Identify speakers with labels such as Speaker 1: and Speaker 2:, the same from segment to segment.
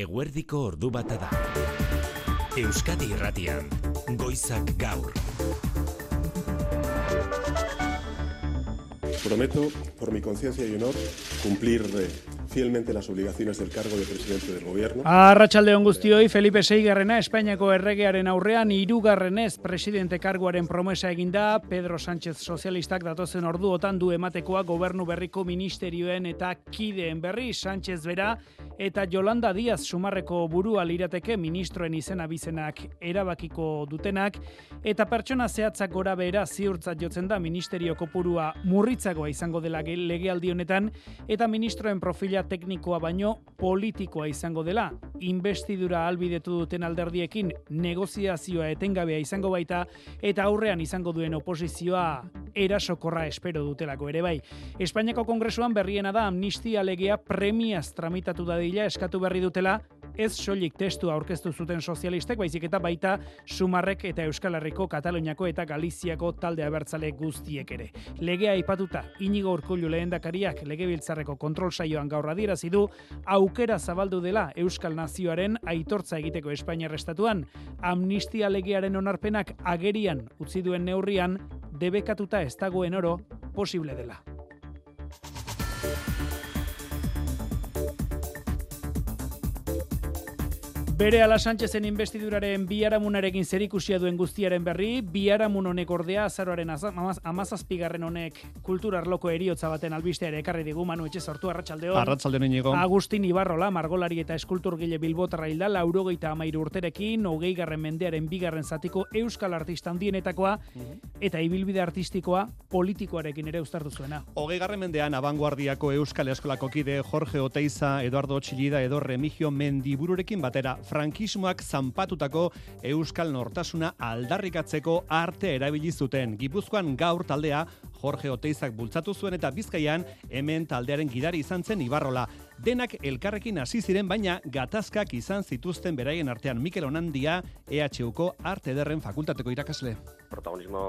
Speaker 1: eguerdiko ordu bata da. Euskadi irratian, goizak gaur.
Speaker 2: Prometo, por mi conciencia y honor, cumplir eh, fielmente las obligaciones del cargo de presidente del gobierno.
Speaker 3: Arratsalde on guztioi Felipe Seigarrena Espainiako erregearen aurrean hirugarrenez presidente karguaren promesa eginda Pedro Sánchez sozialistak datozen orduotan du ematekoa gobernu berriko ministerioen eta kideen berri Sánchez bera eta Yolanda Díaz sumarreko burua lirateke ministroen izena bizenak erabakiko dutenak eta pertsona zehatzak gora behera ziurtzat jotzen da ministerio kopurua murritzagoa izango dela legealdi honetan eta ministroen profila teknikoa baino politikoa izango dela. Investidura albidetu duten alderdiekin negoziazioa etengabea izango baita eta aurrean izango duen oposizioa erasokorra espero dutelako ere bai. Espainiako kongresuan berriena da amnistia legea premiaz tramitatu dadila eskatu berri dutela ez soilik testu aurkeztu zuten sozialistek, baizik eta baita Sumarrek eta Euskal Herriko, Kataloniako eta Galiziako talde abertzale guztiek ere. Legea aipatuta Inigo Urkullu lehendakariak legebiltzarreko kontrol saioan gaur adierazi du aukera zabaldu dela Euskal Nazioaren aitortza egiteko Espainiar estatuan amnistia legearen onarpenak agerian utzi duen neurrian debekatuta ez dagoen oro posible dela. Bere ala Sánchezen investiduraren biharamunarekin zerikusia duen guztiaren berri, biharamun honek ordea azaroaren amazazpigarren honek kultura arloko eriotza baten albistea ere ekarri digu manu etxe sortu arratsaldeon.
Speaker 4: Arratsaldeon inigo.
Speaker 3: Agustin Ibarrola, margolari eta eskulturgile bilbotarra hilda, laurogeita amairu urterekin, hogei garren mendearen bigarren zatiko euskal artista handienetakoa, eta ibilbide artistikoa politikoarekin ere uztartu zuena.
Speaker 4: Hogei garren mendean, abanguardiako euskal eskolako kide Jorge Oteiza, Eduardo Txillida, edo Remigio Mendibururekin batera, frankismoak zanpatutako euskal nortasuna aldarrikatzeko arte erabili zuten. Gipuzkoan gaur taldea Jorge Oteizak bultzatu zuen eta Bizkaian hemen taldearen gidari izan zen Ibarrola. Denak elkarrekin hasi ziren baina gatazkak izan zituzten beraien artean Mikel Onandia EHUko Arte Ederren Fakultateko irakasle.
Speaker 5: Protagonismo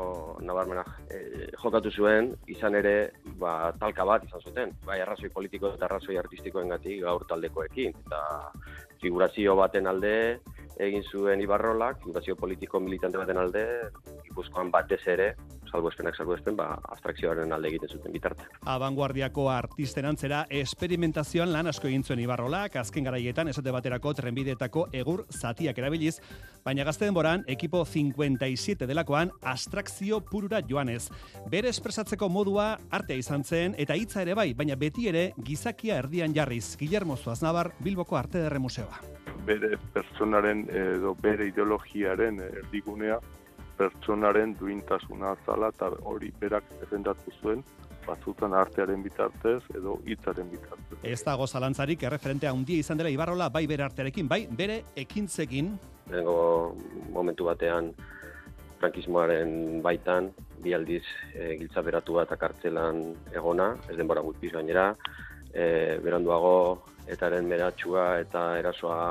Speaker 5: nabarmena e, jokatu zuen, izan ere ba, talka bat izan zuten. Bai, arrazoi politiko eta arrazoi artistikoengatik gaur taldekoekin. Eta figurazio baten alde egin zuen Ibarrolak, figurazio politiko militante baten alde, Gipuzkoan batez ere, salbuespenak salbuespen, ba, abstrakzioaren alde egiten zuten bitarte.
Speaker 4: Abanguardiako artisten antzera, esperimentazioan lan asko egin zuen Ibarrolak, azken garaietan esate baterako trenbideetako egur zatiak erabiliz, baina gazte denboran, ekipo 57 delakoan, abstrakzio purura joanez. Bere espresatzeko modua artea izan zen, eta hitza ere bai, baina beti ere gizakia erdian jarriz. Guillermo Zuaznabar, Bilboko Arte Derre Museoa.
Speaker 6: Bere pertsonaren edo bere ideologiaren erdigunea pertsonaren duintasuna zala eta hori berak defendatu zuen batzutan artearen bitartez edo hitzaren bitartez.
Speaker 4: Ez dago zalantzarik erreferente handia izan dela Ibarrola bai bere artearekin, bai bere ekintzekin.
Speaker 5: Lehenengo momentu batean frankismoaren baitan, bi aldiz e, giltza beratua eta kartzelan egona, ez denbora gutpiz gainera, e, beranduago etaren meratxua eta erasoa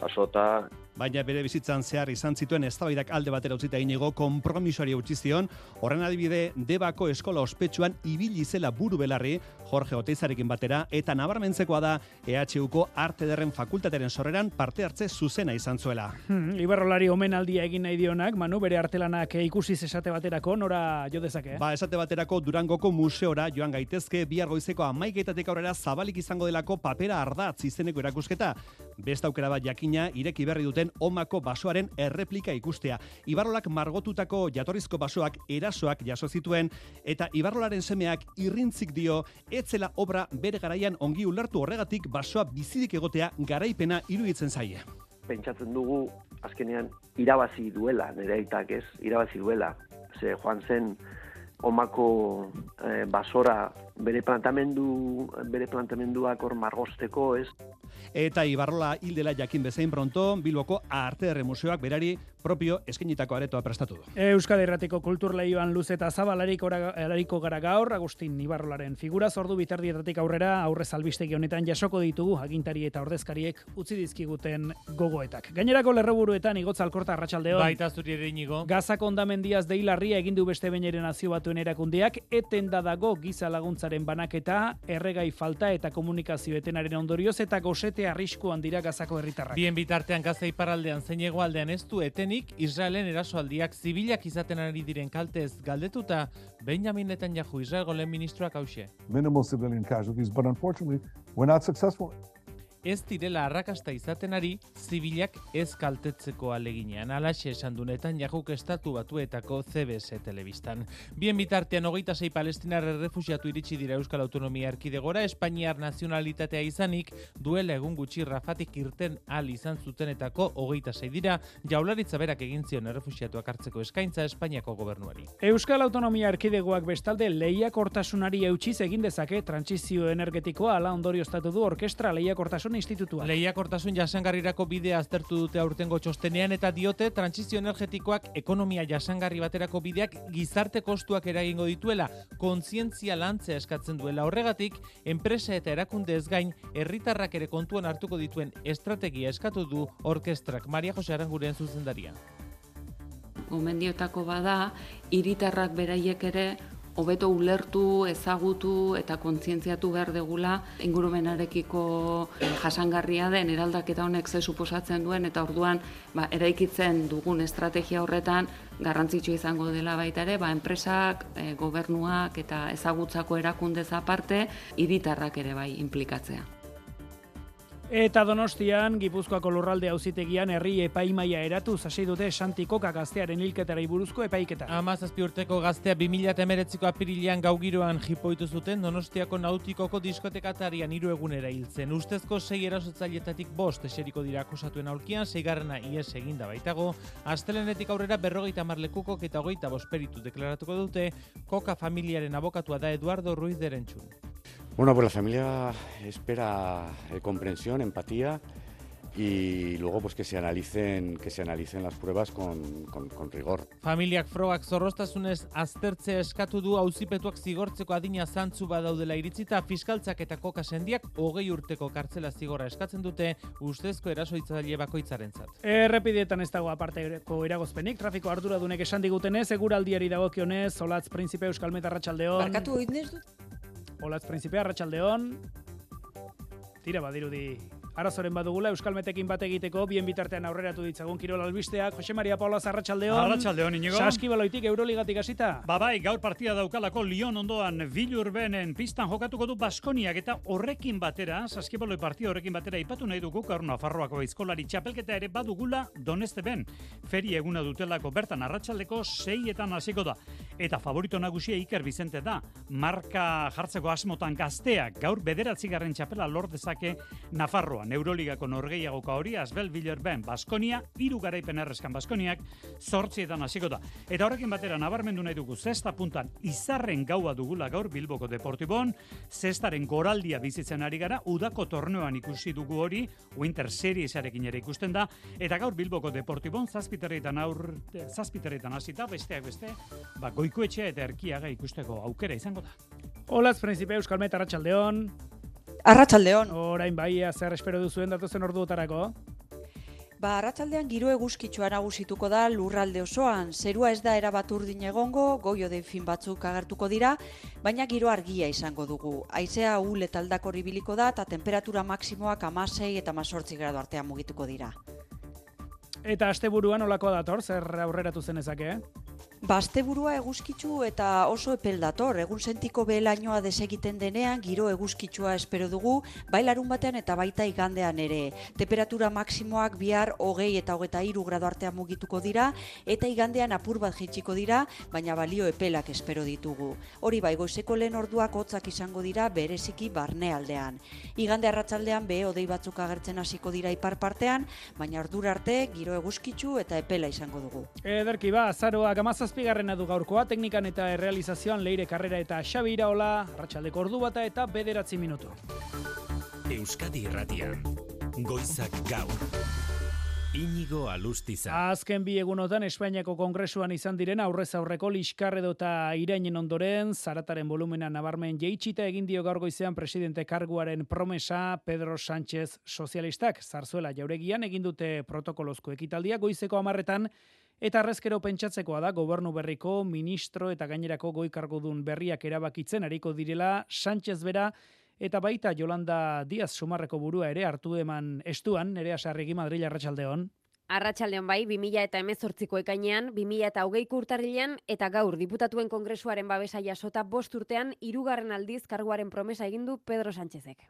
Speaker 5: jasota,
Speaker 4: baina bere bizitzan zehar izan zituen eztabaidak alde batera utzita inigo konpromisoari utzi zion, horren adibide debako eskola ospetsuan ibili zela buru belarri Jorge Oteizarekin batera eta nabarmentzekoa da EHUko Arte Derren Fakultateren sorreran parte hartze zuzena izan zuela.
Speaker 3: Hmm, Ibarrolari omenaldia egin nahi dionak, Manu, bere artelanak ikusi esate baterako, nora jo dezake?
Speaker 4: Ba, esate baterako Durangoko museora joan gaitezke bihar goizeko amaiketatik aurrera zabalik izango delako papera ardatz izeneko erakusketa. Besta aukera bat jakina ireki berri duten omako basoaren erreplika ikustea. Ibarrolak margotutako jatorrizko basoak erasoak jaso zituen eta Ibarrolaren semeak irrintzik dio etzela obra bere garaian ongi ulertu horregatik basoa bizirik egotea garaipena iruditzen zaie.
Speaker 7: Pentsatzen dugu azkenean irabazi duela, nire aitak ez, irabazi duela. Ze joan zen omako eh, basora bere plantamendu bere plantamenduak hor margosteko, ez?
Speaker 4: Eta Ibarrola hildela jakin bezain pronto, Bilboko Arte Museoak berari propio eskenitako aretoa prestatu du.
Speaker 3: Euskadi Erratiko kulturleioan luz eta zabalariko gara gaur, Agustin Ibarrolaren figura zordu bitardietatik aurrera aurrez albistegi honetan jasoko ditugu agintari eta ordezkariek utzi dizkiguten gogoetak. Gainerako lerroburuetan igotza alkorta arratsaldeon.
Speaker 8: Baita zuri ere inigo.
Speaker 3: Gazako ondamendiaz deilarria egin du beste baineren nazio batuen erakundeak eten da dago giza laguntzaren banaketa, erregai falta eta komunikazio etenaren ondorioz eta gosete arriskuan dira gazako herritarrak.
Speaker 8: Bien bitartean gaza iparraldean zein hegoaldean ez du etenik Israelen erasoaldiak zibilak izaten ari diren kaltez galdetuta Benjamin Netanyahu Israelgo lehen ministroak hause.
Speaker 9: Minimal civilian casualties, but unfortunately, we're not successful
Speaker 8: ez direla arrakasta izaten ari zibilak ez kaltetzeko aleginean. Alaxe esan dunetan jahuk estatu batuetako CBS telebistan. Bien bitartean hogeita zei palestinar refusiatu iritsi dira Euskal Autonomia Erkidegora, Espainiar nazionalitatea izanik duela egun gutxi rafatik irten al izan zutenetako hogeita zei dira, jaularitza berak egin zion errefusiatuak hartzeko eskaintza Espainiako gobernuari.
Speaker 3: Euskal Autonomia Erkidegoak bestalde lehiak hortasunari eutxiz egin dezake transizio energetikoa ala ondorio estatu du orkestra lehiak hortasun institutua.
Speaker 8: Lehiakortasun jasangarrirako bidea aztertu dute aurtengo txostenean eta diote transizio energetikoak ekonomia jasangarri baterako bideak gizarte kostuak eragingo dituela, kontzientzia lantzea eskatzen duela horregatik, enpresa eta erakunde ez gain, herritarrak ere kontuan hartuko dituen estrategia eskatu du orkestrak Maria Jose Aranguren zuzendaria.
Speaker 10: Gomendiotako bada, hiritarrak beraiek ere hobeto ulertu, ezagutu eta kontzientziatu behar degula ingurumenarekiko eh, jasangarria den eraldaketa honek ze suposatzen duen eta orduan ba, eraikitzen dugun estrategia horretan garrantzitsu izango dela baita ere, ba, enpresak, e, gobernuak eta ezagutzako erakundez aparte, hiritarrak ere bai implikatzea.
Speaker 3: Eta Donostian, Gipuzkoako lurralde auzitegian herri epaimaia eratu hasi dute Santikoka gaztearen hilketara buruzko epaiketa.
Speaker 8: Amazazpi urteko gaztea 2008ko apirilean gaugiroan jipoitu zuten Donostiako nautikoko diskotekatarian hiru egunera hiltzen. Ustezko sei erasotzaileetatik bost eseriko dira akusatuen aulkian, seigarrena ies eginda baitago. Astelenetik aurrera berrogeita marlekukok eta hogeita bosperitu deklaratuko dute, koka familiaren abokatua da Eduardo Ruiz Derentxun.
Speaker 11: Bueno, pues la familia espera eh, comprensión, empatía y luego pues que se analicen que se analicen las pruebas con, con, con rigor.
Speaker 8: Familiak frogak zorrostasunez aztertzea eskatu du auzipetuak zigortzeko adina zantzu badaudela iritzita fiskaltzak eta koka sendiak hogei urteko kartzela zigorra eskatzen dute ustezko erasoitzaile bakoitzarentzat.
Speaker 3: Errepidietan ez dago aparteko eragozpenik, trafiko arduradunek esan digutenez, eguraldiari dagokionez, Olatz Principe Euskal Metarratxaldeon.
Speaker 10: Barkatu oitnez dut?
Speaker 3: Olatz Principea, Arratxaldeon. Tira badirudi arazoren badugula Euskalmetekin bat egiteko bien bitartean aurreratu ditzagun kirol albisteak. Jose Maria Paula Arratsaldeon
Speaker 12: Arratsaldeon inigo.
Speaker 3: Saskibaloitik Euroligatik hasita.
Speaker 12: Ba bai gaur partida daukalako Lyon ondoan Vilurbenen pistan jokatuko du Baskoniak eta horrekin batera Saskibaloi partida horrekin batera ipatu nahi dugu gaur Nafarroako Eizkolari txapelketa ere badugula Doneste ben Feri eguna dutelako bertan Arratsaldeko 6etan hasiko da. Eta favorito nagusia Iker Vicente da marka jartzeko asmotan gazteak. Gaur 9. txapela lor dezake Nafarroa Euroligako norgeiagoka hori, Asbel Villerben, Baskonia, iru garaipen errezkan Baskoniak, zortzietan hasiko da. Eta horrekin batera, nabarmendu nahi dugu, zesta puntan, izarren gaua dugula gaur Bilboko Deportibon, zestaren goraldia bizitzen ari gara, udako torneoan ikusi dugu hori, Winter Seriesarekin ere ikusten da, eta gaur Bilboko Deportibon, zazpiterretan aur, zazpiterretan hasita, besteak beste, ba, goikoetxea eta erkiaga ikusteko aukera izango da.
Speaker 3: Olaz, Principe Euskal Meta,
Speaker 13: Arratsaldeon.
Speaker 3: Orain bai, zer espero duzuen datozen orduotarako?
Speaker 13: Ba, arratsaldean giro eguzkitsua nagusituko da lurralde osoan. Zerua ez da erabat urdin egongo, goio den fin batzuk agertuko dira, baina giro argia izango dugu. Aizea ul eta aldako ribiliko da, eta temperatura maksimoak amasei eta masortzi gradu artean mugituko dira.
Speaker 3: Eta asteburuan olako dator, zer aurreratu zenezake, eh?
Speaker 13: Basteburua eguzkitzu eta oso epel dator. Egun sentiko behelainoa desegiten denean, giro eguzkitsua espero dugu, bailarun batean eta baita igandean ere. Temperatura maksimoak bihar hogei eta hogeta iru grado artean mugituko dira, eta igandean apur bat jitsiko dira, baina balio epelak espero ditugu. Hori bai, goizeko lehen orduak hotzak izango dira bereziki barne aldean. Igande arratzaldean be odei batzuk agertzen hasiko dira ipar partean, baina ordura arte giro eguzkitzu eta epela izango dugu.
Speaker 3: Ederki ba, zaroak zazpigarrena du gaurkoa, teknikan eta errealizazioan leire karrera eta xabi iraola, ratxaldeko ordu bata eta bederatzi minutu.
Speaker 1: Euskadi irratian, goizak gaur. Inigo Alustiza.
Speaker 3: Azken bi egunotan Espainiako Kongresuan izan diren aurrez aurreko liskarredo eta irainen ondoren, zarataren volumena nabarmen jeitxita egin dio gaur goizean presidente karguaren promesa Pedro Sánchez sozialistak. Zarzuela jauregian egin dute protokolozko ekitaldia goizeko amarretan, Eta arrezkero pentsatzekoa da gobernu berriko ministro eta gainerako goi kargudun berriak erabakitzen ariko direla Sánchez bera eta baita Jolanda Diaz Sumarreko burua ere hartu eman estuan, ere asarregi Madrid Arratsaldeon.
Speaker 14: Arratxaldeon bai, 2000 eta emezortziko ekainean, 2000 eta hogeiko urtarrilean, eta gaur diputatuen kongresuaren babesa jasota bost urtean, irugarren aldiz karguaren promesa egindu Pedro Sánchezek.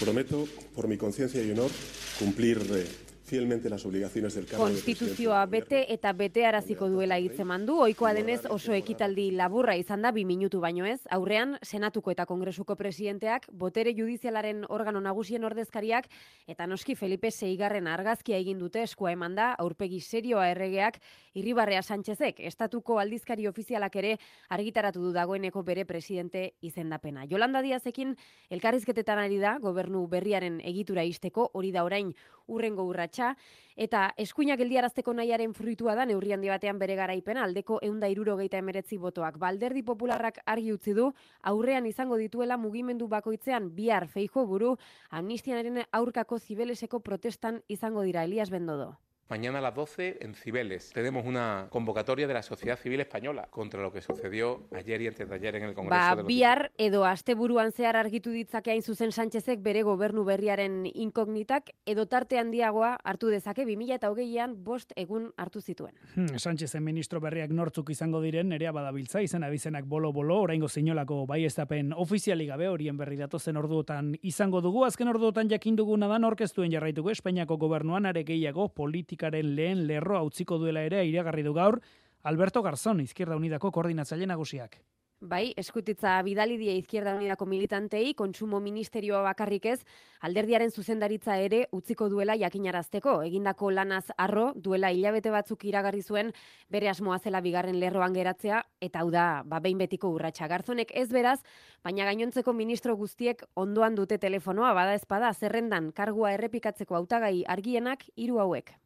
Speaker 2: Prometo, por mi conciencia y honor, cumplir eh, fielmente las obligaciones del cargo
Speaker 14: Konstituzioa bete eta bete araziko duela hitzeman du, oikoa denez oso ekitaldi laburra izan da bi minutu baino ez, aurrean Senatuko eta Kongresuko presidenteak, botere judizialaren organo nagusien ordezkariak, eta noski Felipe Seigarren argazkia egin dute eskua eman da, aurpegi serioa erregeak, irribarrea Sánchezek, estatuko aldizkari ofizialak ere argitaratu du dagoeneko bere presidente izendapena. Jolanda Diazekin elkarrizketetan ari da, gobernu berriaren egitura isteko, hori da orain urrengo urratsa eta eskuinak geldiarazteko nahiaren fruitua da neurri handi batean bere garaipena aldeko 169 botoak. Balderdi Popularrak argi utzi du aurrean izango dituela mugimendu bakoitzean bihar Feijo buru amnistiaren aurkako zibeleseko protestan izango dira Elias Bendodo.
Speaker 15: Mañana a las 12 en Cibeles. Tenemos una convocatoria de la sociedad civil española contra lo que sucedió ayer y antes de ayer en el Congreso
Speaker 14: ba,
Speaker 15: de los
Speaker 14: bihar edo asteburuan zehar argitu ditzake hain zuzen Sánchezek bere gobernu berriaren inkognitak edo tarte handiagoa hartu dezake 2020an bost egun hartu zituen.
Speaker 3: Hmm, Sánchezen ministro berriak nortzuk izango diren nerea badabiltza izan abizenak bolo-bolo oraingo sinolako baiestapen ofiziali gabe horien berri datozen orduotan izango dugu. Azken orduotan jakin duguna da orkestuen jarraituko Espainiako gobernuan are gehiago politika politikaren lehen lerroa utziko duela ere iragarri du gaur Alberto Garzón, Izquierda Unidako koordinatzaile nagusiak.
Speaker 14: Bai, eskutitza bidali die Izquierda Unidako militantei, kontsumo ministerioa bakarrik ez, alderdiaren zuzendaritza ere utziko duela jakinarazteko. Egindako lanaz arro, duela hilabete batzuk iragarri zuen, bere asmoa zela bigarren lerroan geratzea, eta hau da, ba, behin betiko urratxa. Garzonek ez beraz, baina gainontzeko ministro guztiek ondoan dute telefonoa, bada ezpada, zerrendan kargua errepikatzeko hautagai argienak hiru hauek.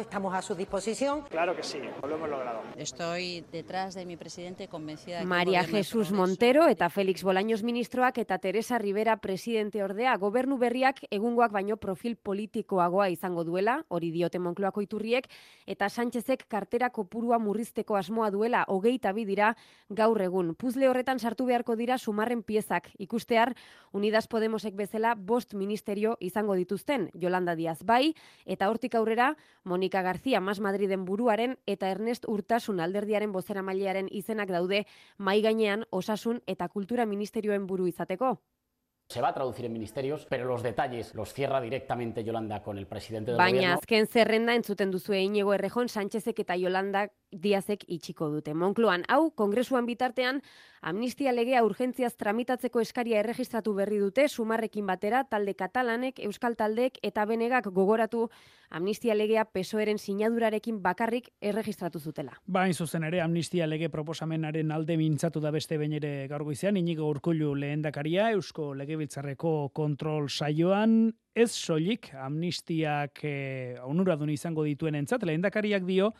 Speaker 16: Estamos a su disposición.
Speaker 17: Claro que sí, lo hemos logrado.
Speaker 18: Estoy detrás de mi presidente convencida.
Speaker 14: María Jesús Montero eta Félix Bolaños ministroak eta Teresa Rivera presidente ordea gobernu berriak egungoak baino profil politikoagoa izango duela, hori diote Moncloako iturriek, eta Sánchezek kartera kopurua murrizteko asmoa duela hogeita bi dira gaur egun. Puzle horretan sartu beharko dira sumarren piezak. Ikustear, Unidas Podemosek bezala bost ministerio izango dituzten, Yolanda Díaz bai, eta hortik aurrera, Monika García Mas Madriden buruaren eta Ernest Urtasun alderdiaren bozera mailearen izenak daude mai gainean osasun eta kultura ministerioen buru izateko.
Speaker 19: Se va a traducir en ministerios, pero los detalles los cierra directamente Yolanda con el presidente del
Speaker 14: Baina
Speaker 19: gobierno.
Speaker 14: Baina azken zerrenda entzuten duzu Inigo Errejon Sánchezek eta Yolanda Diazek itxiko dute. Monkloan, hau, kongresuan bitartean, amnistia legea urgentziaz tramitatzeko eskaria erregistratu berri dute, sumarrekin batera, talde katalanek, euskal taldeek eta benegak gogoratu. Amnistia legea pesoeren sinadurarekin bakarrik erregistratu zutela.
Speaker 3: Bain zuzen ere, amnistia lege proposamenaren alde mintzatu da beste bain ere gaurgo izan, inigo urkullu lehendakaria, eusko legebiltzarreko kontrol saioan, ez soilik amnistiak eh, onuradun izango dituen entzat, lehendakariak dio,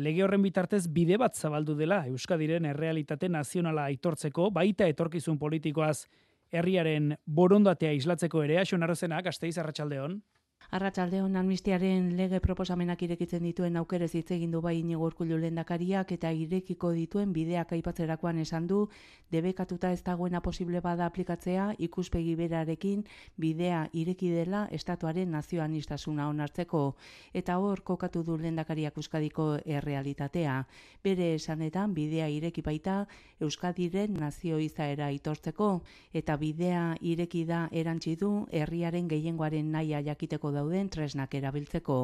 Speaker 3: lege horren bitartez bide bat zabaldu dela Euskadiren errealitate nazionala aitortzeko, baita etorkizun politikoaz herriaren borondatea islatzeko ere, Axon Arrozenak, Asteiz Arratsaldeon.
Speaker 20: Arratsaldeon amnistiaren lege proposamenak irekitzen dituen aukerez hitz egin du bai Inigo Urkullu lehendakariak eta irekiko dituen bideak aipatzerakoan esan du debekatuta ez dagoena posible bada aplikatzea ikuspegi berarekin bidea ireki dela estatuaren nazioanistasuna onartzeko eta hor kokatu du lehendakariak Euskadiko errealitatea. Bere esanetan bidea ireki baita Euskadiren nazio izaera aitortzeko eta bidea ireki da erantzi du herriaren gehiengoaren naia jakiteko dauden tresnak erabiltzeko.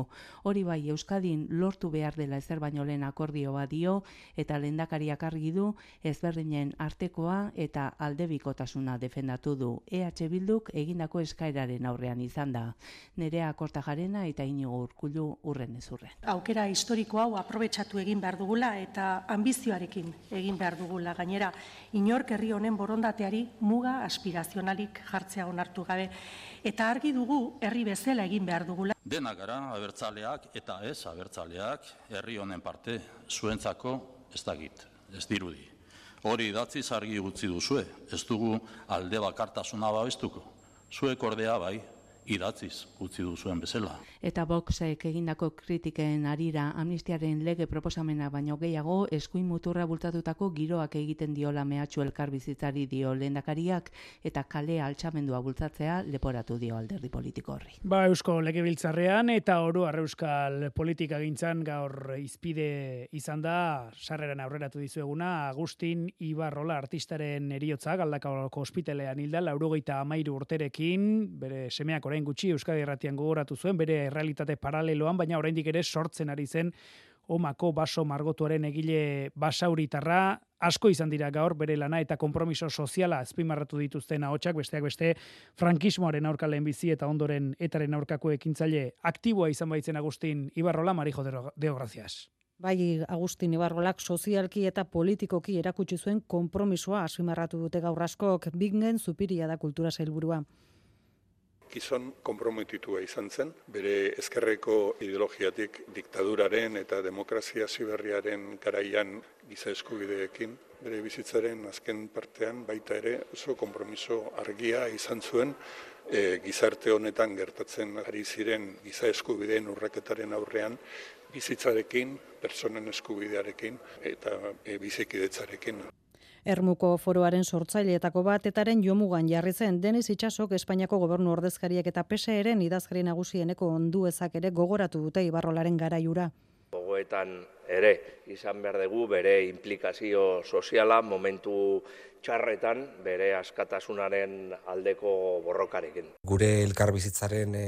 Speaker 20: Hori bai Euskadin lortu behar dela ezer baino lehen akordio bat dio eta lehendakariak argi du ezberdinen artekoa eta aldebikotasuna defendatu du. EH Bilduk egindako eskaeraren aurrean izan da. Nerea Kortajarena eta Inigo Urkullu urren ezurren.
Speaker 16: Aukera historiko hau aprobetsatu egin behar dugula eta ambizioarekin egin behar dugula gainera inork herri honen borondateari muga aspirazionalik jartzea onartu gabe eta argi dugu herri bezala egin behar dugula.
Speaker 17: Dena gara abertzaleak eta ez abertzaleak herri honen parte zuentzako ez dakit, ez dirudi. Hori idatzi argi gutzi duzue, ez dugu alde bakartasuna babestuko. Zuek ordea bai, idatziz utzi duzuen bezala.
Speaker 20: Eta Voxek egindako kritiken arira amnistiaren lege proposamena baino gehiago eskuin muturra bultatutako giroak egiten diola mehatxu elkar bizitzari dio lehendakariak eta kale altxamendua bultzatzea leporatu dio alderdi politiko horri.
Speaker 3: Ba, Eusko Legebiltzarrean eta oro Euskal politika gintzan gaur izpide izan da sarreran aurreratu dizueguna Agustin Ibarrola artistaren eriotza galdakako ospitalean hilda laurogeita amairu urterekin bere semeak orain gutxi Euskadi Erratian gogoratu zuen bere realitate paraleloan, baina oraindik ere sortzen ari zen omako baso margotuaren egile basauritarra, asko izan dira gaur bere lana eta konpromiso soziala azpimarratu dituzten ahotsak besteak beste frankismoaren aurka bizi eta ondoren etaren aurkako ekintzaile aktiboa izan baitzen Agustin Ibarrola Marijo de Gracias.
Speaker 21: Bai, Agustin Ibarrolak sozialki eta politikoki erakutsi zuen konpromisoa azpimarratu dute gaur askok, bingen zupiria da kultura sailburua
Speaker 22: gizon konprometitua izan zen, bere ezkerreko ideologiatik diktaduraren eta demokrazia ziberriaren garaian giza eskubideekin, bere bizitzaren azken partean baita ere oso konpromiso argia izan zuen e, gizarte honetan gertatzen ari ziren giza eskubideen urraketaren aurrean bizitzarekin, personen eskubidearekin eta e, bizikidetzarekin.
Speaker 21: Ermuko foroaren sortzaileetako bat etaren jomugan jarri zen Denis Itxasok Espainiako gobernu ordezkariak eta PSEren idazkari nagusieneko ondu ezak ere gogoratu dute Ibarrolaren garaiura.
Speaker 23: Gogoetan ere izan behar dugu bere implikazio soziala momentu txarretan bere askatasunaren aldeko borrokarekin.
Speaker 24: Gure elkarbizitzaren e,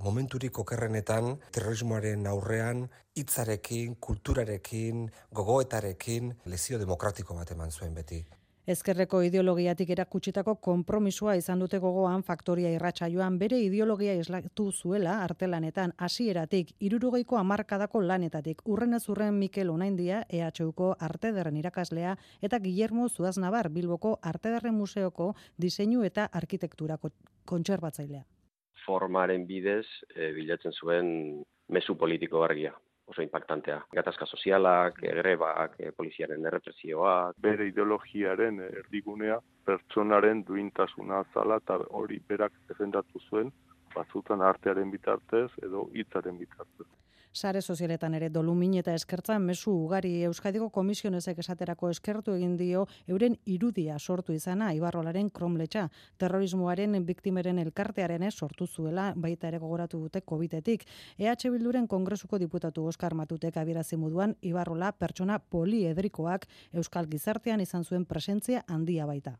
Speaker 24: momenturik okerrenetan terrorismoaren aurrean hitzarekin, kulturarekin, gogoetarekin lezio demokratiko bat eman zuen beti.
Speaker 21: Ezkerreko ideologiatik erakutsitako konpromisoa izan dute gogoan faktoria irratxa joan bere ideologia islatu zuela artelanetan hasieratik irurugeiko amarkadako lanetatik urren ez urren Mikel Unaindia EHUko artederren irakaslea eta Guillermo Zuaznabar Bilboko artederren museoko diseinu eta arkitekturako kontserbatzailea.
Speaker 5: Formaren bidez e, bilatzen zuen mesu politiko argia oso impactantea. Gatazka sozialak, grebak, e, poliziaren errepresioak.
Speaker 6: Bere ideologiaren erdigunea pertsonaren duintasuna zala eta hori berak defendatu zuen batzutan artearen bitartez edo hitzaren bitartez
Speaker 21: sare sozialetan ere dolumin eta eskertzan mesu ugari Euskadiko komisionezek esaterako eskertu egin dio euren irudia sortu izana Ibarrolaren kromletxa. Terrorismoaren biktimeren elkartearen sortu zuela baita ere gogoratu dute Covidetik. EH Bilduren kongresuko diputatu Oskar Matutek abirazi moduan Ibarrola pertsona poliedrikoak Euskal Gizartean izan zuen presentzia handia baita.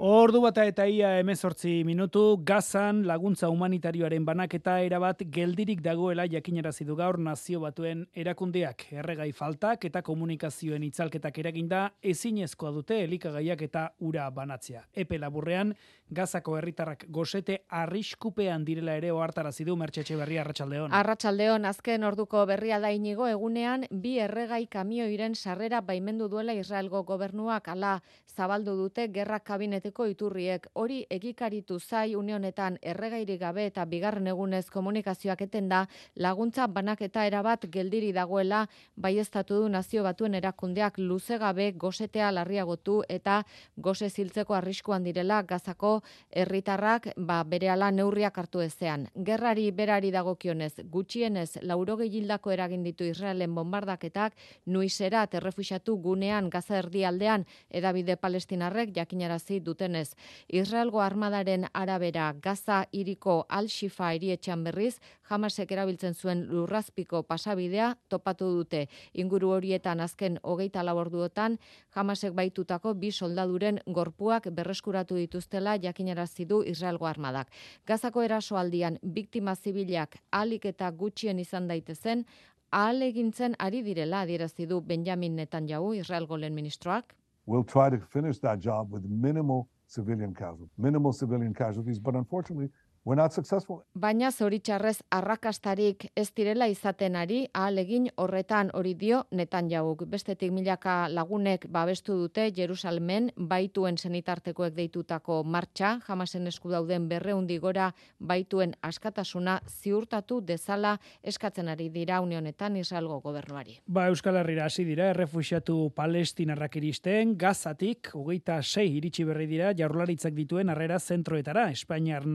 Speaker 3: Ordu bata eta ia emezortzi minutu, gazan laguntza humanitarioaren banaketa erabat geldirik dagoela jakinarazi du gaur nazio batuen erakundeak. Erregai faltak eta komunikazioen itzalketak eraginda ezinezkoa dute elikagaiak eta ura banatzea. Epe laburrean, gazako herritarrak gosete arriskupean direla ere ohartarazi du Mertxetxe berri Arratsaldeon.
Speaker 25: Arratsaldeon azken orduko berria da inigo egunean bi erregai kamioiren sarrera baimendu duela Israelgo gobernuak ala zabaldu dute gerra kabinete arteko iturriek hori egikaritu zai unionetan erregairi gabe eta bigarren egunez komunikazioak etenda laguntza banaketa erabat geldiri dagoela baiestatu du nazio batuen erakundeak luze gabe gosetea larriagotu eta gose ziltzeko arriskuan direla gazako herritarrak ba berehala neurriak hartu ezean. Gerrari berari dagokionez gutxienez laurogei hildako eragin ditu Israelen bombardaketak nuizera errefuxatu gunean gaza erdialdean edabide palestinarrek jakinarazi dute dutenez. Israelgo armadaren arabera Gaza iriko Al-Shifa erietxan berriz, jamasek erabiltzen zuen lurrazpiko pasabidea topatu dute. Inguru horietan azken hogeita laborduotan, jamasek baitutako bi soldaduren gorpuak berreskuratu dituztela jakinarazi du Israelgo armadak. Gazako erasoaldian biktima zibilak alik eta gutxien izan daitezen, ahal egintzen ari direla adierazi du Benjamin Netanyahu Israelgo lehen ministroak
Speaker 9: we'll try to finish that job with minimal civilian casualties, minimal civilian casualties, but unfortunately.
Speaker 25: Baina zoritxarrez arrakastarik ez direla izaten ari, ahalegin horretan hori dio Netanyahu. Bestetik milaka lagunek babestu dute Jerusalmen baituen senitartekoek deitutako martxa, jamasen esku dauden berreundi gora baituen askatasuna ziurtatu dezala eskatzen ari dira unionetan Israelgo gobernuari.
Speaker 3: Ba, Euskal Herriera hasi dira, errefuxiatu palestinarrak iristen, gazatik, hogeita sei iritsi berri dira, jaurlaritzak dituen arrera zentroetara, Espainiar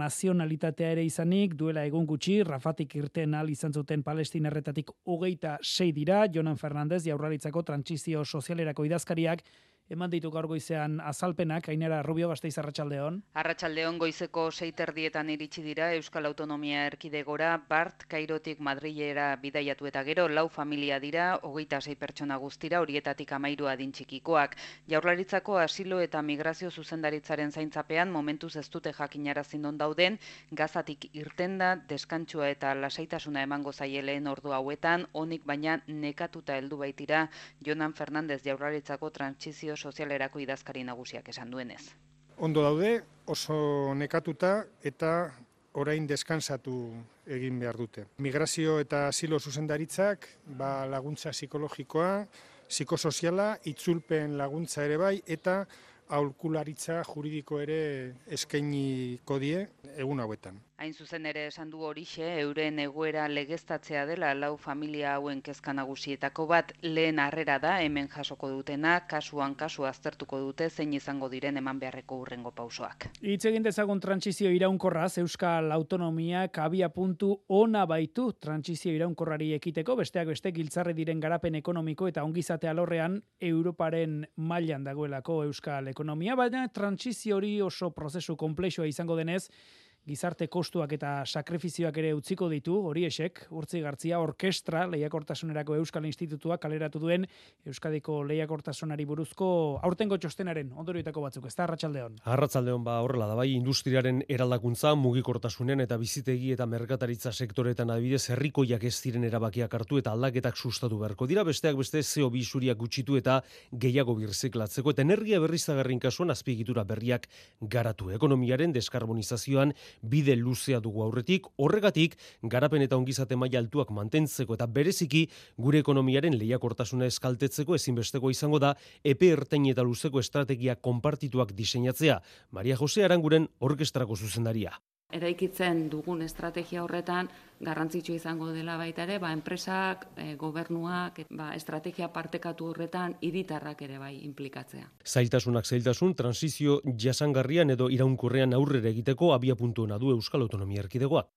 Speaker 3: nazionalitatea ere izanik, duela egun gutxi, Rafatik irten al izan zuten palestinerretatik hogeita sei dira, Jonan Fernandez, jaurlaritzako trantsizio sozialerako idazkariak, eman ditu gaur goizean azalpenak, ainera Rubio Basteiz Arratsaldeon.
Speaker 26: Arratsaldeon goizeko seiterdietan iritsi dira Euskal Autonomia Erkidegora, Bart, Kairotik Madrilera bidaiatu eta gero, lau familia dira, hogeita sei pertsona guztira, horietatik amairu adin txikikoak. Jaurlaritzako asilo eta migrazio zuzendaritzaren zaintzapean, momentuz ez dute jakinarazin non dauden, gazatik irtenda, deskantsua eta lasaitasuna emango zaieleen ordu hauetan, honik baina nekatuta heldu baitira Jonan Fernandez jaurlaritzako trantsizio sozialerako idazkari nagusiak esan duenez.
Speaker 27: Ondo daude, oso nekatuta eta orain deskansatu egin behar dute. Migrazio eta asilo zuzendaritzak ba, laguntza psikologikoa, psikosoziala, itzulpen laguntza ere bai, eta aulkularitza juridiko ere eskainiko die egun hauetan.
Speaker 26: Hain zuzen ere esan du horixe, euren egoera legeztatzea dela lau familia hauen kezka nagusietako bat lehen harrera da hemen jasoko dutena, kasuan kasu aztertuko dute zein izango diren eman beharreko urrengo pausoak.
Speaker 3: Hitz egin dezagun trantsizio iraunkorraz Euskal Autonomia kabia puntu ona baitu trantsizio iraunkorrari ekiteko, besteak beste giltzarre diren garapen ekonomiko eta ongizate alorrean Europaren mailan dagoelako Euskal Ekonomia, baina trantsizio hori oso prozesu komplexua izango denez, gizarte kostuak eta sakrifizioak ere utziko ditu, hori esek, urtzi gartzia, orkestra, lehiakortasunerako Euskal Institutua kaleratu duen Euskadiko lehiakortasunari buruzko aurtengo txostenaren ondorioetako batzuk, ez da, Arratxaldeon?
Speaker 28: Arratxaldeon ba horrela da bai, industriaren eraldakuntza, mugikortasunen eta bizitegi eta merkataritza sektoretan adibidez herrikoiak ez ziren erabakiak hartu eta aldaketak sustatu beharko dira, besteak beste CO2 isuriak gutxitu eta gehiago birziklatzeko eta energia berriztagarrin kasuan azpiegitura berriak garatu. Ekonomiaren deskarbonizazioan bide luzea dugu aurretik, horregatik garapen eta ongizate maila altuak mantentzeko eta bereziki gure ekonomiaren lehiakortasuna eskaltetzeko ezinbesteko izango da epe ertain eta luzeko estrategia konpartituak diseinatzea. Maria Jose Aranguren orkestrako zuzendaria.
Speaker 29: Eraikitzen dugun estrategia horretan garrantzitsu izango dela baita ere, ba, enpresak, e, gobernuak, ba, estrategia partekatu horretan hiritarrak ere bai implikatzea.
Speaker 28: Zailtasunak zailtasun, transizio jasangarrian edo iraunkurrean aurrera egiteko abia puntuena du Euskal Autonomia Erkidegoak.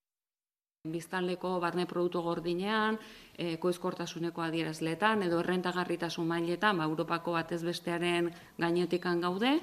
Speaker 29: Biztanleko barne produktu gordinean, e, koizkortasuneko adierazletan edo errentagarritasun mailetan, ba, Europako batez bestearen gainetikan gaude,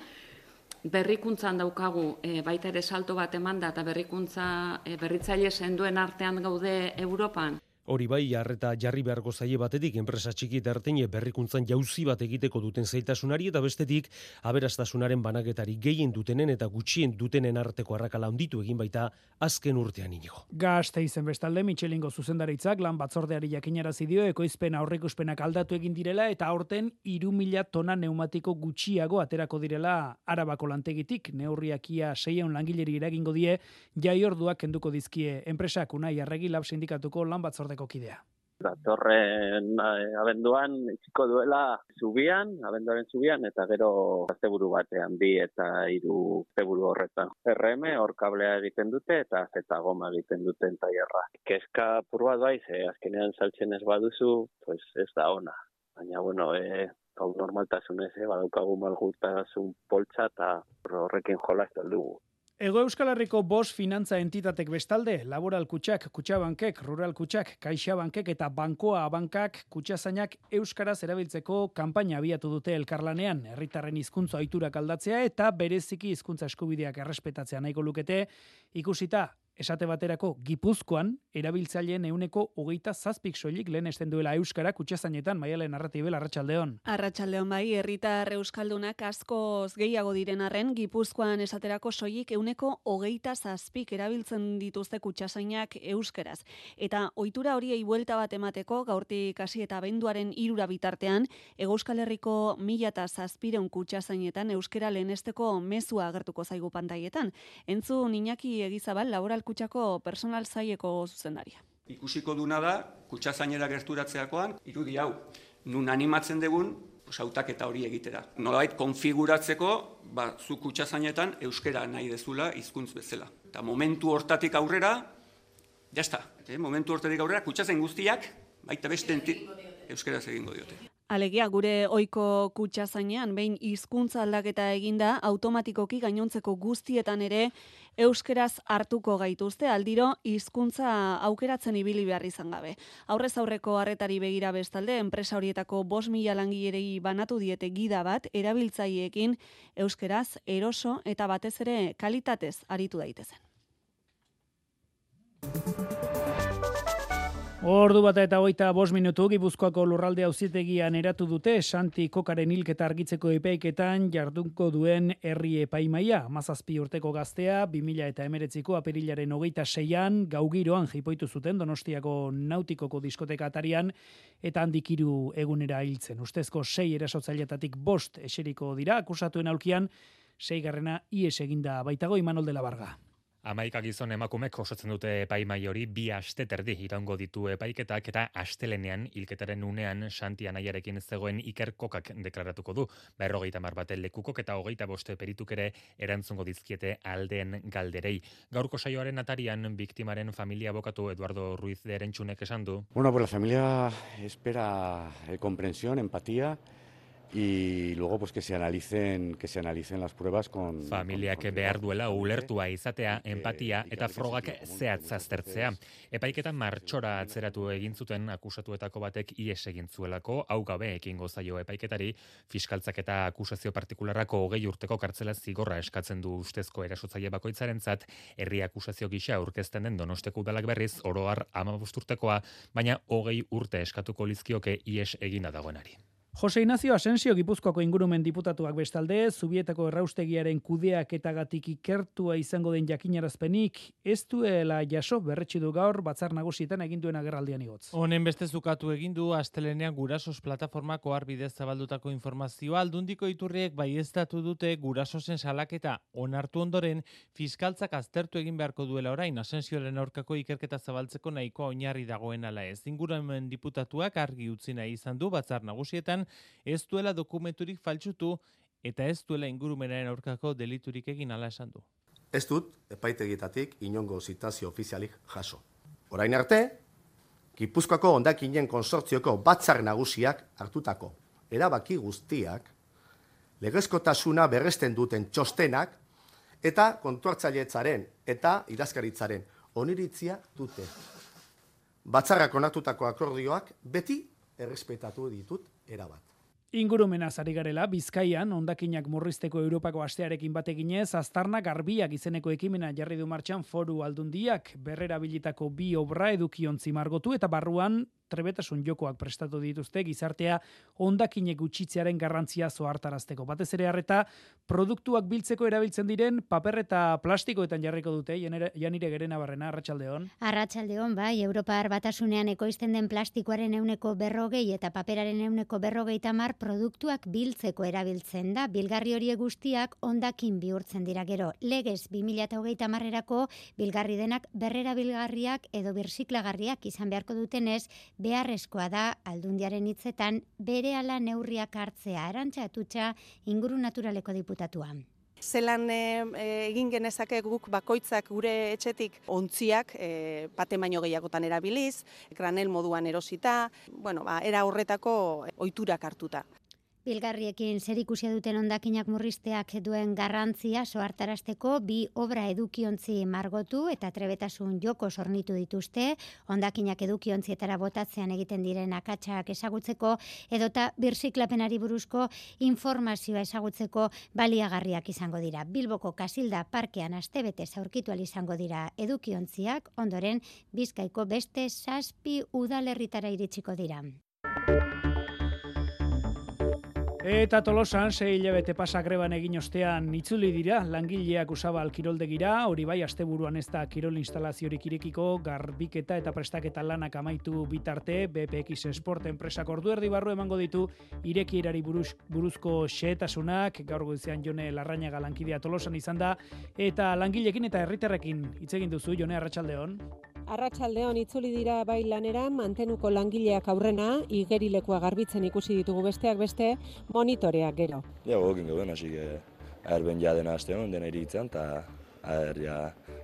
Speaker 29: berrikuntzan daukagu e, baita ere salto bat emanda eta berrikuntza e, berritzaile senduen artean gaude Europan.
Speaker 28: Hori bai, jarreta jarri beharko zaie batetik enpresa txiki eta erteine berrikuntzan jauzi bat egiteko duten zaitasunari eta bestetik aberastasunaren banaketari gehien dutenen eta gutxien dutenen arteko arrakala onditu egin baita azken urtean inigo.
Speaker 3: Gazte izen bestalde, Michelingo zuzendaritzak lan batzordeari jakinarazi dio ekoizpena aurreikuspenak aldatu egin direla eta aurten iru mila tona neumatiko gutxiago aterako direla arabako lantegitik neurriakia seion langileri eragingo die jai orduak kenduko dizkie enpresak unai arregi lab sindikatuko lan batzorde batzordeko kidea.
Speaker 30: Datorren eh, abenduan itxiko duela zubian, abenduaren zubian, eta gero asteburu batean bi eta hiru asteburu horretan. RM hor kablea egiten dute eta zeta goma egiten duten taierra. Kezka purua bai, ze azkenean saltzen ez baduzu, pues ez da ona. Baina, bueno, e, hau normaltasunez, e, badaukagu malgutasun poltsa eta horrekin jola ez dugu.
Speaker 3: Ego Euskal Herriko bos finantza entitatek bestalde, laboral kutsak, kutsabankek, rural kutsak, kaixabankek eta bankoa bankak kutsazainak Euskaraz erabiltzeko kanpaina abiatu dute elkarlanean, herritarren hizkuntza oiturak aldatzea eta bereziki hizkuntza eskubideak errespetatzea nahiko lukete, ikusita esate baterako Gipuzkoan erabiltzaileen euneko hogeita zazpik soilik lehen esten duela Euskara kutsazainetan maialen arratibel arratsaldeon.
Speaker 31: Arratsaldeon bai, herritar Euskaldunak askoz gehiago diren arren, Gipuzkoan esaterako soilik euneko hogeita zazpik erabiltzen dituzte kutsazainak Euskaraz. Eta ohitura horiei buelta bat emateko, gaurtik hasi eta benduaren irura bitartean, Euskal Herriko mila eta zazpireun kutsazainetan Euskara lehenesteko mezua agertuko zaigu pantaietan. Entzu, Iñaki Egizabal, laboral kutsako personal zaieko zuzendaria.
Speaker 32: Ikusiko duna da, kutsa zainera gerturatzeakoan, irudi hau, nun animatzen degun, sautak eta hori egitera. Nolabait konfiguratzeko, ba, zu kutsa zainetan euskera nahi dezula hizkuntz bezala. Eta momentu hortatik aurrera, jazta, eh? momentu hortatik aurrera, kutsa guztiak, baita beste euskera egingo diote.
Speaker 31: Alegia, gure oiko kutsa zainean, behin hizkuntza aldaketa eginda, automatikoki gainontzeko guztietan ere, euskeraz hartuko gaituzte, aldiro hizkuntza aukeratzen ibili behar izan gabe. Aurrez aurreko harretari begira bestalde, enpresa horietako bos mila langierei banatu diete gida bat, erabiltzaiekin euskeraz eroso eta batez ere kalitatez aritu daitezen.
Speaker 3: Ordu bat eta hogeita bos minutu Gipuzkoako lurralde auzitegian eratu dute Santi Kokaren hilketa argitzeko epeiketan jardunko duen herri epaimaia. Mazazpi urteko gaztea, 2000 eta emeretziko aperilaren hogeita seian, gaugiroan jipoitu zuten Donostiako nautikoko diskoteka atarian, eta handikiru egunera hiltzen. Ustezko sei erasotzaileetatik bost eseriko dira, akusatuen aulkian, sei garrena ies eginda baitago Imanol de la Barga.
Speaker 33: Amaika gizon emakumek osatzen dute epaimai hori bi aste terdi iraungo ditu epaiketak eta astelenean hilketaren unean Santi Anaiarekin zegoen ikerkokak deklaratuko du. Berrogeita mar lekukok eta hogeita boste perituk ere erantzungo dizkiete aldeen galderei. Gaurko saioaren atarian biktimaren familia abokatu Eduardo Ruiz de Erentxunek esan du.
Speaker 34: Bueno, pues la familia espera comprensión, empatía, y luego pues que se analicen que se analicen las pruebas con
Speaker 33: familiak con, behar duela ulertua izatea empatia eta frogak zehatz aztertzea. Epaiketan martxora atzeratu egin zuten akusatuetako batek ies egin zuelako. Hau gabe ekingo zaio epaiketari fiskaltzak eta akusazio partikularrako hogei urteko kartzela zigorra eskatzen du ustezko erasotzaile bakoitzarentzat. Herri akusazio gisa aurkezten den Donosteko udalak berriz oroar 15 urtekoa baina hogei urte eskatuko lizkioke ies egina dagoenari
Speaker 3: Jose Ignacio Asensio Gipuzkoako ingurumen diputatuak bestalde, Zubietako erraustegiaren kudeak eta gatik ikertua izango den jakinarazpenik, ez duela jaso berretsi du gaur batzar nagusietan egin duen agerraldian igotz.
Speaker 35: Honen beste zukatu egin du astelenean gurasos plataformako arbidez zabaldutako informazioa aldundiko iturriek baiestatu dute gurasosen salaketa onartu ondoren fiskaltzak aztertu egin beharko duela orain Asensioren aurkako ikerketa zabaltzeko nahikoa oinarri dagoen ala ez. Ingurumen diputatuak argi utzi nahi izan du batzar nagusietan ez duela dokumenturik faltsutu eta ez duela ingurumenaren aurkako deliturik egin ala esan du.
Speaker 36: Ez dut, epaitegitatik inongo zitazio ofizialik jaso. Orain arte, Gipuzkoako ondakinen konsortzioko batzar nagusiak hartutako erabaki guztiak, legezkotasuna berresten duten txostenak eta kontuartzailetzaren eta idazkaritzaren oniritzia dute. Batzarrak onartutako akordioak beti errespetatu ditut erabat.
Speaker 3: Ingurumena zari garela, Bizkaian, ondakinak murrizteko Europako astearekin bateginez, aztarnak garbiak izeneko ekimena jarri du martxan foru aldundiak, berrera bilitako bi obra edukiontzi margotu eta barruan trebetasun jokoak prestatu dituzte gizartea hondakinek gutxitzearen garrantzia zoartarazteko. Batez ere harreta produktuak biltzeko erabiltzen diren paper eta plastikoetan jarriko dute janire gerena barrena arratsaldeon.
Speaker 37: Arratsaldeon bai, Europar batasunean ekoizten den plastikoaren euneko berrogei eta paperaren euneko berrogei tamar produktuak biltzeko erabiltzen da. Bilgarri horiek guztiak hondakin bihurtzen dira gero. Legez 2008 marrerako bilgarri denak berrera bilgarriak edo birsiklagarriak izan beharko dutenez, beharrezkoa da aldundiaren hitzetan bere ala neurriak hartzea arantza atutxa inguru naturaleko diputatua.
Speaker 38: Zelan e, egin genezake guk bakoitzak gure etxetik ontziak e, bate baino gehiagotan erabiliz, granel moduan erosita, bueno, ba, era horretako ohiturak hartuta.
Speaker 37: Bilgarriekin zer ikusia duten ondakinak murrizteak duen garrantzia soartarazteko bi obra edukiontzi margotu eta trebetasun joko sornitu dituzte, ondakinak edukiontzietara botatzean egiten diren akatsak ezagutzeko edota birsiklapenari buruzko informazioa ezagutzeko baliagarriak izango dira. Bilboko Kasilda parkean astebete zaurkitu izango dira edukiontziak, ondoren Bizkaiko beste zazpi udalerritara iritsiko dira.
Speaker 3: Eta tolosan, sei hilabete pasa greban egin ostean itzuli dira, langileak usaba alkiroldegira, hori bai, asteburuan ez da kirol instalaziorik irekiko, garbiketa eta prestaketa lanak amaitu bitarte, BPX Sport enpresak ordu erdi barru emango ditu, irekierari buruz, buruzko xehetasunak, gaur goizean jone larraina lankidea tolosan izan da, eta langilekin eta herriterrekin hitz egin duzu, jone arratsaldeon.
Speaker 39: Arratsaldeon itzuli dira bai lanera mantenuko langileak aurrena igerilekoa garbitzen ikusi ditugu besteak beste monitoreak gero.
Speaker 40: Ja, gokin gauden, hasi que erben ja dena aste hon dena iritzen ta aher ja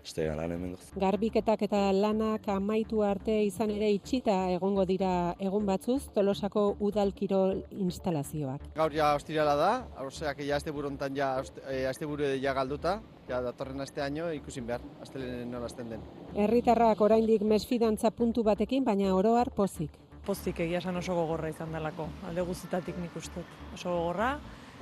Speaker 40: estegan lan hemen
Speaker 39: Garbiketak eta lanak amaitu arte izan ere itxita egongo dira egun batzuz Tolosako udalkiro instalazioak.
Speaker 41: Gaur ja ostirala da, osea ja aste burontan ja eh, aste ja galduta, ja datorren aste año ikusin behar, astelenen nola azten den.
Speaker 39: Herritarrak oraindik mesfidantza puntu batekin, baina oroar pozik.
Speaker 42: Pozik egia esan oso gogorra izan delako, alde guztitatik nik uste. Oso gogorra,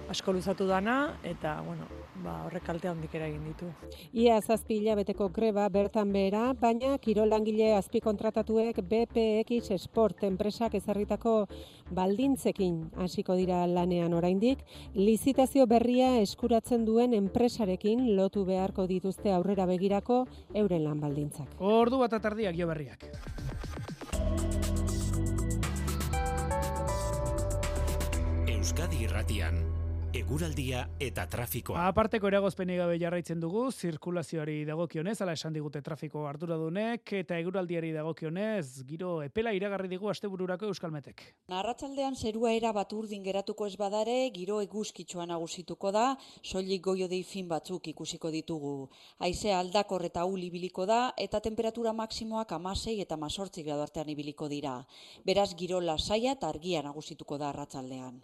Speaker 42: asko luzatu dana eta bueno, ba, horrek kalte handik egin ditu.
Speaker 39: Ia zazpi hilabeteko greba bertan behera, baina kirolangile azpi kontratatuek BPX Sport enpresak ezarritako baldintzekin hasiko dira lanean oraindik, lizitazio berria eskuratzen duen enpresarekin lotu beharko dituzte aurrera begirako euren lan baldintzak.
Speaker 3: Ordu bat atardiak jo berriak.
Speaker 1: Euskadi Irratian eguraldia eta trafikoa.
Speaker 3: Aparteko eragozpeni gabe jarraitzen dugu, zirkulazioari dagokionez, ala esan digute trafiko arduradunek, eta eguraldiari dagokionez, giro epela iragarri digu astebururako euskalmetek.
Speaker 29: Narratxaldean zerua era bat urdin geratuko ez badare, giro eguzkitsua nagusituko da, soilik goio dei fin batzuk ikusiko ditugu. Haize aldakor eta uli ibiliko da, eta temperatura maksimoak amasei eta masortzik gradu artean ibiliko dira. Beraz, giro lasaia eta argia nagusituko da arratsaldean.